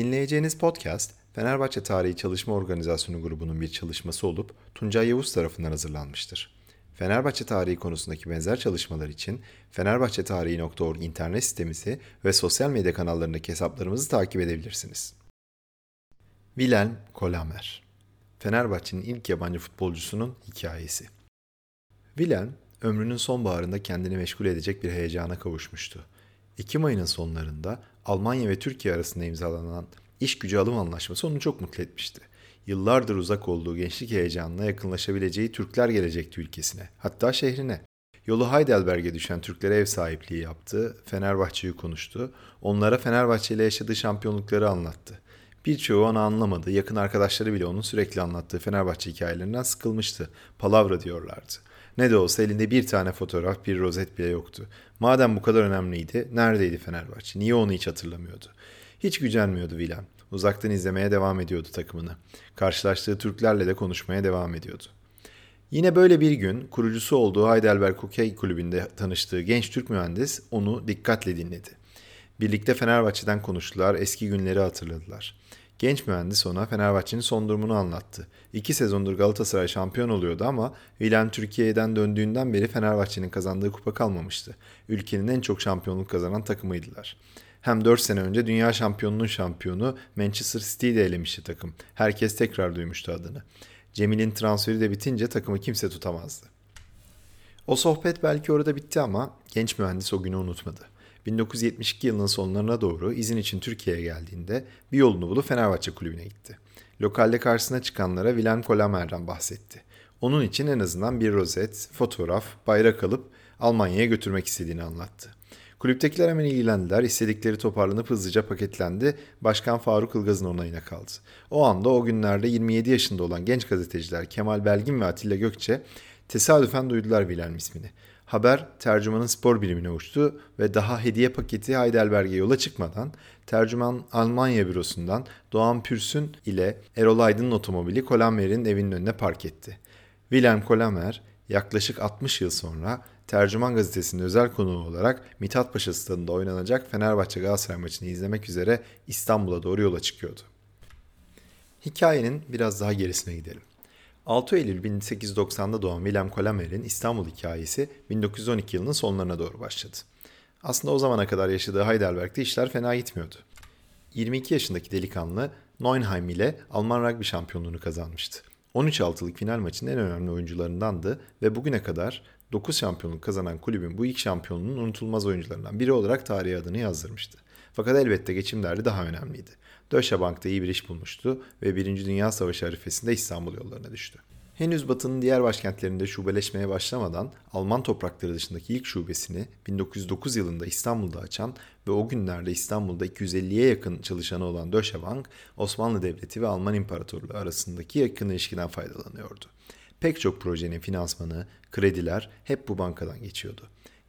Dinleyeceğiniz podcast Fenerbahçe Tarihi Çalışma Organizasyonu grubunun bir çalışması olup Tuncay Yavuz tarafından hazırlanmıştır. Fenerbahçe tarihi konusundaki benzer çalışmalar için fenerbahçetarihi.org internet sitemizi ve sosyal medya kanallarındaki hesaplarımızı takip edebilirsiniz. Wilhelm Kolamer Fenerbahçe'nin ilk yabancı futbolcusunun hikayesi. Wilhelm, ömrünün sonbaharında kendini meşgul edecek bir heyecana kavuşmuştu. Ekim ayının sonlarında Almanya ve Türkiye arasında imzalanan iş gücü alım anlaşması onu çok mutlu etmişti. Yıllardır uzak olduğu gençlik heyecanına yakınlaşabileceği Türkler gelecekti ülkesine, hatta şehrine. Yolu Heidelberg'e düşen Türklere ev sahipliği yaptı, Fenerbahçe'yi konuştu, onlara Fenerbahçe ile yaşadığı şampiyonlukları anlattı. Birçoğu onu anlamadı, yakın arkadaşları bile onun sürekli anlattığı Fenerbahçe hikayelerinden sıkılmıştı. Palavra diyorlardı. Ne de olsa elinde bir tane fotoğraf, bir rozet bile yoktu. Madem bu kadar önemliydi, neredeydi Fenerbahçe? Niye onu hiç hatırlamıyordu? Hiç gücenmiyordu Villan. Uzaktan izlemeye devam ediyordu takımını. Karşılaştığı Türklerle de konuşmaya devam ediyordu. Yine böyle bir gün kurucusu olduğu Heidelberg Hokey Kulübü'nde tanıştığı genç Türk mühendis onu dikkatle dinledi. Birlikte Fenerbahçe'den konuştular, eski günleri hatırladılar. Genç mühendis ona Fenerbahçe'nin son durumunu anlattı. İki sezondur Galatasaray şampiyon oluyordu ama Wilhelm Türkiye'den döndüğünden beri Fenerbahçe'nin kazandığı kupa kalmamıştı. Ülkenin en çok şampiyonluk kazanan takımıydılar. Hem 4 sene önce dünya şampiyonunun şampiyonu Manchester City'yi de elemişti takım. Herkes tekrar duymuştu adını. Cemil'in transferi de bitince takımı kimse tutamazdı. O sohbet belki orada bitti ama genç mühendis o günü unutmadı. 1972 yılının sonlarına doğru izin için Türkiye'ye geldiğinde bir yolunu bulup Fenerbahçe kulübüne gitti. Lokalde karşısına çıkanlara Wilhelm Kolamer'den bahsetti. Onun için en azından bir rozet, fotoğraf, bayrak alıp Almanya'ya götürmek istediğini anlattı. Kulüptekiler hemen ilgilendiler. İstedikleri toparlanıp hızlıca paketlendi. Başkan Faruk Ilgaz'ın onayına kaldı. O anda o günlerde 27 yaşında olan genç gazeteciler Kemal Belgin ve Atilla Gökçe tesadüfen duydular Wilhelm ismini. Haber tercümanın spor birimine uçtu ve daha hediye paketi Heidelberg'e yola çıkmadan tercüman Almanya bürosundan Doğan Pürsün ile Erol Aydın'ın otomobili Kolamer'in evinin önüne park etti. Wilhelm Kolamer yaklaşık 60 yıl sonra Tercüman Gazetesi'nin özel konuğu olarak Mithat Paşa stadında oynanacak Fenerbahçe Galatasaray maçını izlemek üzere İstanbul'a doğru yola çıkıyordu. Hikayenin biraz daha gerisine gidelim. 6 Eylül 1890'da doğan William Colamer'in İstanbul hikayesi 1912 yılının sonlarına doğru başladı. Aslında o zamana kadar yaşadığı Heidelberg'de işler fena gitmiyordu. 22 yaşındaki delikanlı Neunheim ile Alman rugby şampiyonluğunu kazanmıştı. 13-6'lık final maçının en önemli oyuncularındandı ve bugüne kadar 9 şampiyonluk kazanan kulübün bu ilk şampiyonluğunun unutulmaz oyuncularından biri olarak tarihe adını yazdırmıştı. Fakat elbette geçim derdi daha önemliydi. Deutsche Bank'ta iyi bir iş bulmuştu ve Birinci Dünya Savaşı arifesinde İstanbul yollarına düştü. Henüz Batı'nın diğer başkentlerinde şubeleşmeye başlamadan Alman toprakları dışındaki ilk şubesini 1909 yılında İstanbul'da açan ve o günlerde İstanbul'da 250'ye yakın çalışanı olan Deutsche Bank, Osmanlı Devleti ve Alman İmparatorluğu arasındaki yakın ilişkiden faydalanıyordu. Pek çok projenin finansmanı, krediler hep bu bankadan geçiyordu.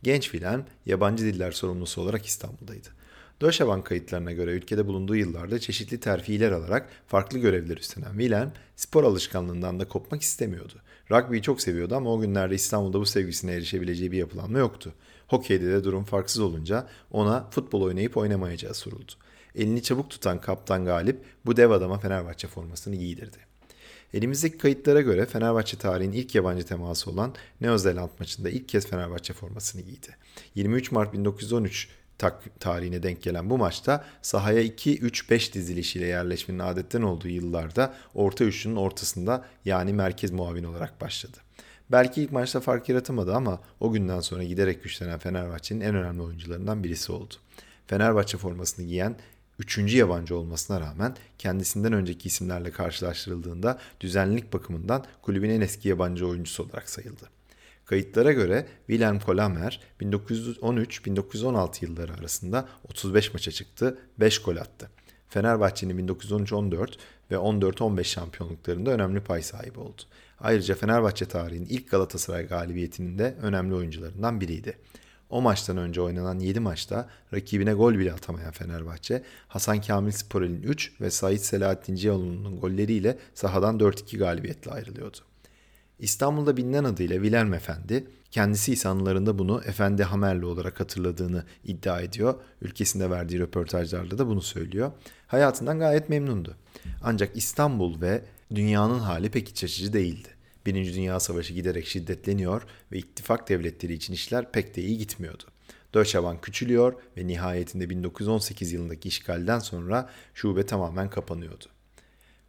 Genç Wilhelm yabancı diller sorumlusu olarak İstanbul'daydı. Deutsche kayıtlarına göre ülkede bulunduğu yıllarda çeşitli terfiler alarak farklı görevler üstlenen Wilhelm spor alışkanlığından da kopmak istemiyordu. Rugby'yi çok seviyordu ama o günlerde İstanbul'da bu sevgisine erişebileceği bir yapılanma yoktu. Hokeyde de durum farksız olunca ona futbol oynayıp oynamayacağı soruldu. Elini çabuk tutan kaptan Galip bu dev adama Fenerbahçe formasını giydirdi. Elimizdeki kayıtlara göre Fenerbahçe tarihin ilk yabancı teması olan Neozeland maçında ilk kez Fenerbahçe formasını giydi. 23 Mart 1913 tak tarihine denk gelen bu maçta sahaya 2-3-5 dizilişiyle yerleşmenin adetten olduğu yıllarda orta üçlünün ortasında yani merkez muavin olarak başladı. Belki ilk maçta fark yaratamadı ama o günden sonra giderek güçlenen Fenerbahçe'nin en önemli oyuncularından birisi oldu. Fenerbahçe formasını giyen üçüncü yabancı olmasına rağmen kendisinden önceki isimlerle karşılaştırıldığında düzenlilik bakımından kulübün en eski yabancı oyuncusu olarak sayıldı. Kayıtlara göre Wilhelm Kolamer 1913-1916 yılları arasında 35 maça çıktı, 5 gol attı. Fenerbahçe'nin 1913-14 ve 14-15 şampiyonluklarında önemli pay sahibi oldu. Ayrıca Fenerbahçe tarihinin ilk Galatasaray galibiyetinin de önemli oyuncularından biriydi. O maçtan önce oynanan 7 maçta rakibine gol bile atamayan Fenerbahçe, Hasan Kamil Sporel'in 3 ve Sait Selahattin Cihalı'nın golleriyle sahadan 4-2 galibiyetle ayrılıyordu. İstanbul'da bilinen adıyla Wilhelm Efendi, Kendisi ise anılarında bunu Efendi Hamerli olarak hatırladığını iddia ediyor. Ülkesinde verdiği röportajlarda da bunu söylüyor. Hayatından gayet memnundu. Ancak İstanbul ve dünyanın hali pek iç açıcı değildi. Birinci Dünya Savaşı giderek şiddetleniyor ve ittifak devletleri için işler pek de iyi gitmiyordu. Deutsche Bank küçülüyor ve nihayetinde 1918 yılındaki işgalden sonra şube tamamen kapanıyordu.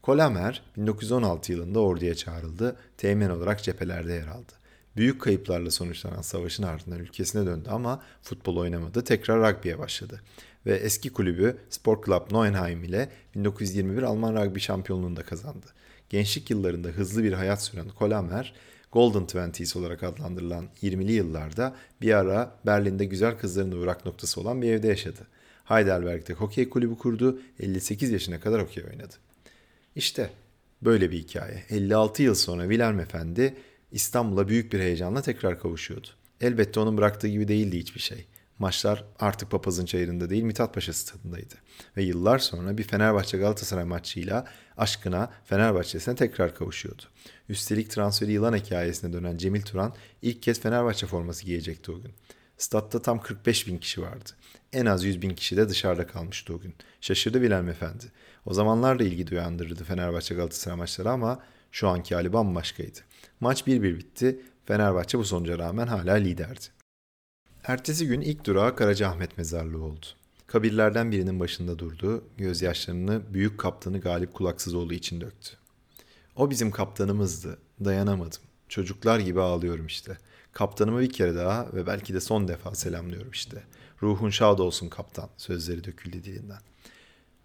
Kolamer 1916 yılında orduya çağrıldı, teğmen olarak cephelerde yer aldı. Büyük kayıplarla sonuçlanan savaşın ardından ülkesine döndü ama futbol oynamadı, tekrar rugby'ye başladı. Ve eski kulübü Sport Club Neuenheim ile 1921 Alman rugby şampiyonluğunu kazandı. Gençlik yıllarında hızlı bir hayat süren Kolamer, Golden Twenties olarak adlandırılan 20'li yıllarda bir ara Berlin'de güzel kızların uğrak noktası olan bir evde yaşadı. Heidelberg'de hokey kulübü kurdu, 58 yaşına kadar hokey oynadı. İşte böyle bir hikaye. 56 yıl sonra Wilhelm Efendi İstanbul'a büyük bir heyecanla tekrar kavuşuyordu. Elbette onun bıraktığı gibi değildi hiçbir şey. Maçlar artık Papaz'ın çayırında değil Mithat Paşa stadındaydı. Ve yıllar sonra bir Fenerbahçe Galatasaray maçıyla aşkına Fenerbahçe'sine tekrar kavuşuyordu. Üstelik transferi yılan hikayesine dönen Cemil Turan ilk kez Fenerbahçe forması giyecekti o gün. Statta tam 45 bin kişi vardı. En az 100 bin kişi de dışarıda kalmıştı o gün. Şaşırdı Wilhelm Efendi. O zamanlar da ilgi duyandırırdı Fenerbahçe Galatasaray maçları ama şu anki hali bambaşkaydı. Maç 1-1 bitti. Fenerbahçe bu sonuca rağmen hala liderdi. Ertesi gün ilk durağı Karacaahmet Mezarlığı oldu. Kabirlerden birinin başında durdu, gözyaşlarını büyük kaptanı Galip Kulaksızoğlu için döktü. O bizim kaptanımızdı, dayanamadım. Çocuklar gibi ağlıyorum işte. Kaptanımı bir kere daha ve belki de son defa selamlıyorum işte. Ruhun şad olsun kaptan, sözleri döküldü dilinden.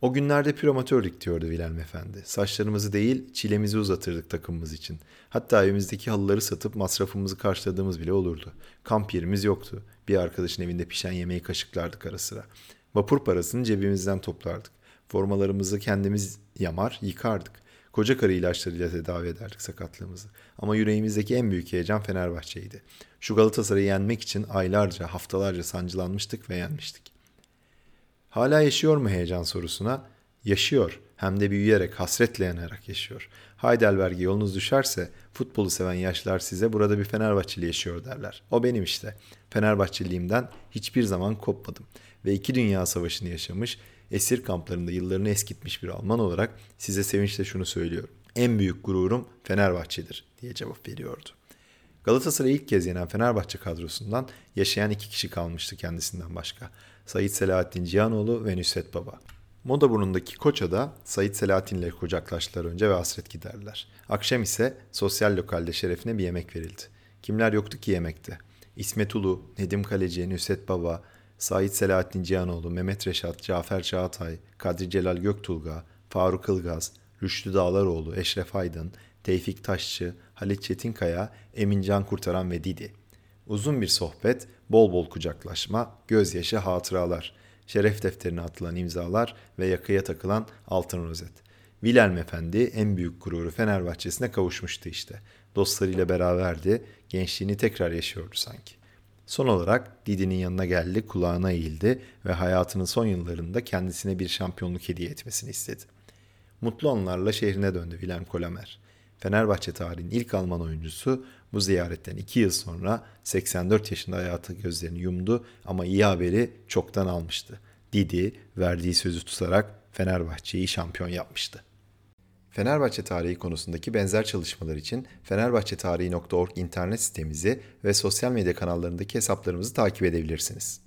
O günlerde pür amatördük diyordu Wilhelm Efendi. Saçlarımızı değil çilemizi uzatırdık takımımız için. Hatta evimizdeki halıları satıp masrafımızı karşıladığımız bile olurdu. Kamp yerimiz yoktu. Bir arkadaşın evinde pişen yemeği kaşıklardık ara sıra. Vapur parasını cebimizden toplardık. Formalarımızı kendimiz yamar, yıkardık. Koca karı ilaçlarıyla tedavi ederdik sakatlığımızı. Ama yüreğimizdeki en büyük heyecan Fenerbahçe'ydi. Şu Galatasaray'ı yenmek için aylarca, haftalarca sancılanmıştık ve yenmiştik. Hala yaşıyor mu heyecan sorusuna? Yaşıyor. Hem de büyüyerek, hasretle yanarak yaşıyor. Heidelberg'e yolunuz düşerse futbolu seven yaşlar size burada bir Fenerbahçeli yaşıyor derler. O benim işte. Fenerbahçeliğimden hiçbir zaman kopmadım. Ve iki dünya savaşını yaşamış, esir kamplarında yıllarını eskitmiş bir Alman olarak size sevinçle şunu söylüyorum. En büyük gururum Fenerbahçe'dir diye cevap veriyordu. Galatasaray'ı ilk kez yenen Fenerbahçe kadrosundan yaşayan iki kişi kalmıştı kendisinden başka. Sayit Selahattin Cihanoğlu ve Nusret Baba. Modaburnu'ndaki Koça'da Sayit Selahattin ile kucaklaştılar önce ve hasret giderler. Akşam ise sosyal lokalde şerefine bir yemek verildi. Kimler yoktu ki yemekte? İsmet Ulu, Nedim Kaleci, Nusret Baba, Sayit Selahattin Cihanoğlu, Mehmet Reşat, Cafer Çağatay, Kadri Celal Göktulga, Faruk Ilgaz, Rüştü Dağlaroğlu, Eşref Aydın, Tevfik Taşçı, Halit Çetinkaya, Emin Can Kurtaran ve Didi. Uzun bir sohbet, bol bol kucaklaşma, gözyaşı hatıralar, şeref defterine atılan imzalar ve yakaya takılan altın rozet. Wilhelm Efendi en büyük gururu Fenerbahçe'sine kavuşmuştu işte. Dostlarıyla beraberdi, gençliğini tekrar yaşıyordu sanki. Son olarak Didi'nin yanına geldi, kulağına eğildi ve hayatının son yıllarında kendisine bir şampiyonluk hediye etmesini istedi. Mutlu anlarla şehrine döndü Wilhelm Kolamer. Fenerbahçe tarihinin ilk Alman oyuncusu bu ziyaretten 2 yıl sonra 84 yaşında hayatı gözlerini yumdu ama iyi haberi çoktan almıştı. Didi verdiği sözü tutarak Fenerbahçe'yi şampiyon yapmıştı. Fenerbahçe tarihi konusundaki benzer çalışmalar için fenerbahçetarihi.org internet sitemizi ve sosyal medya kanallarındaki hesaplarımızı takip edebilirsiniz.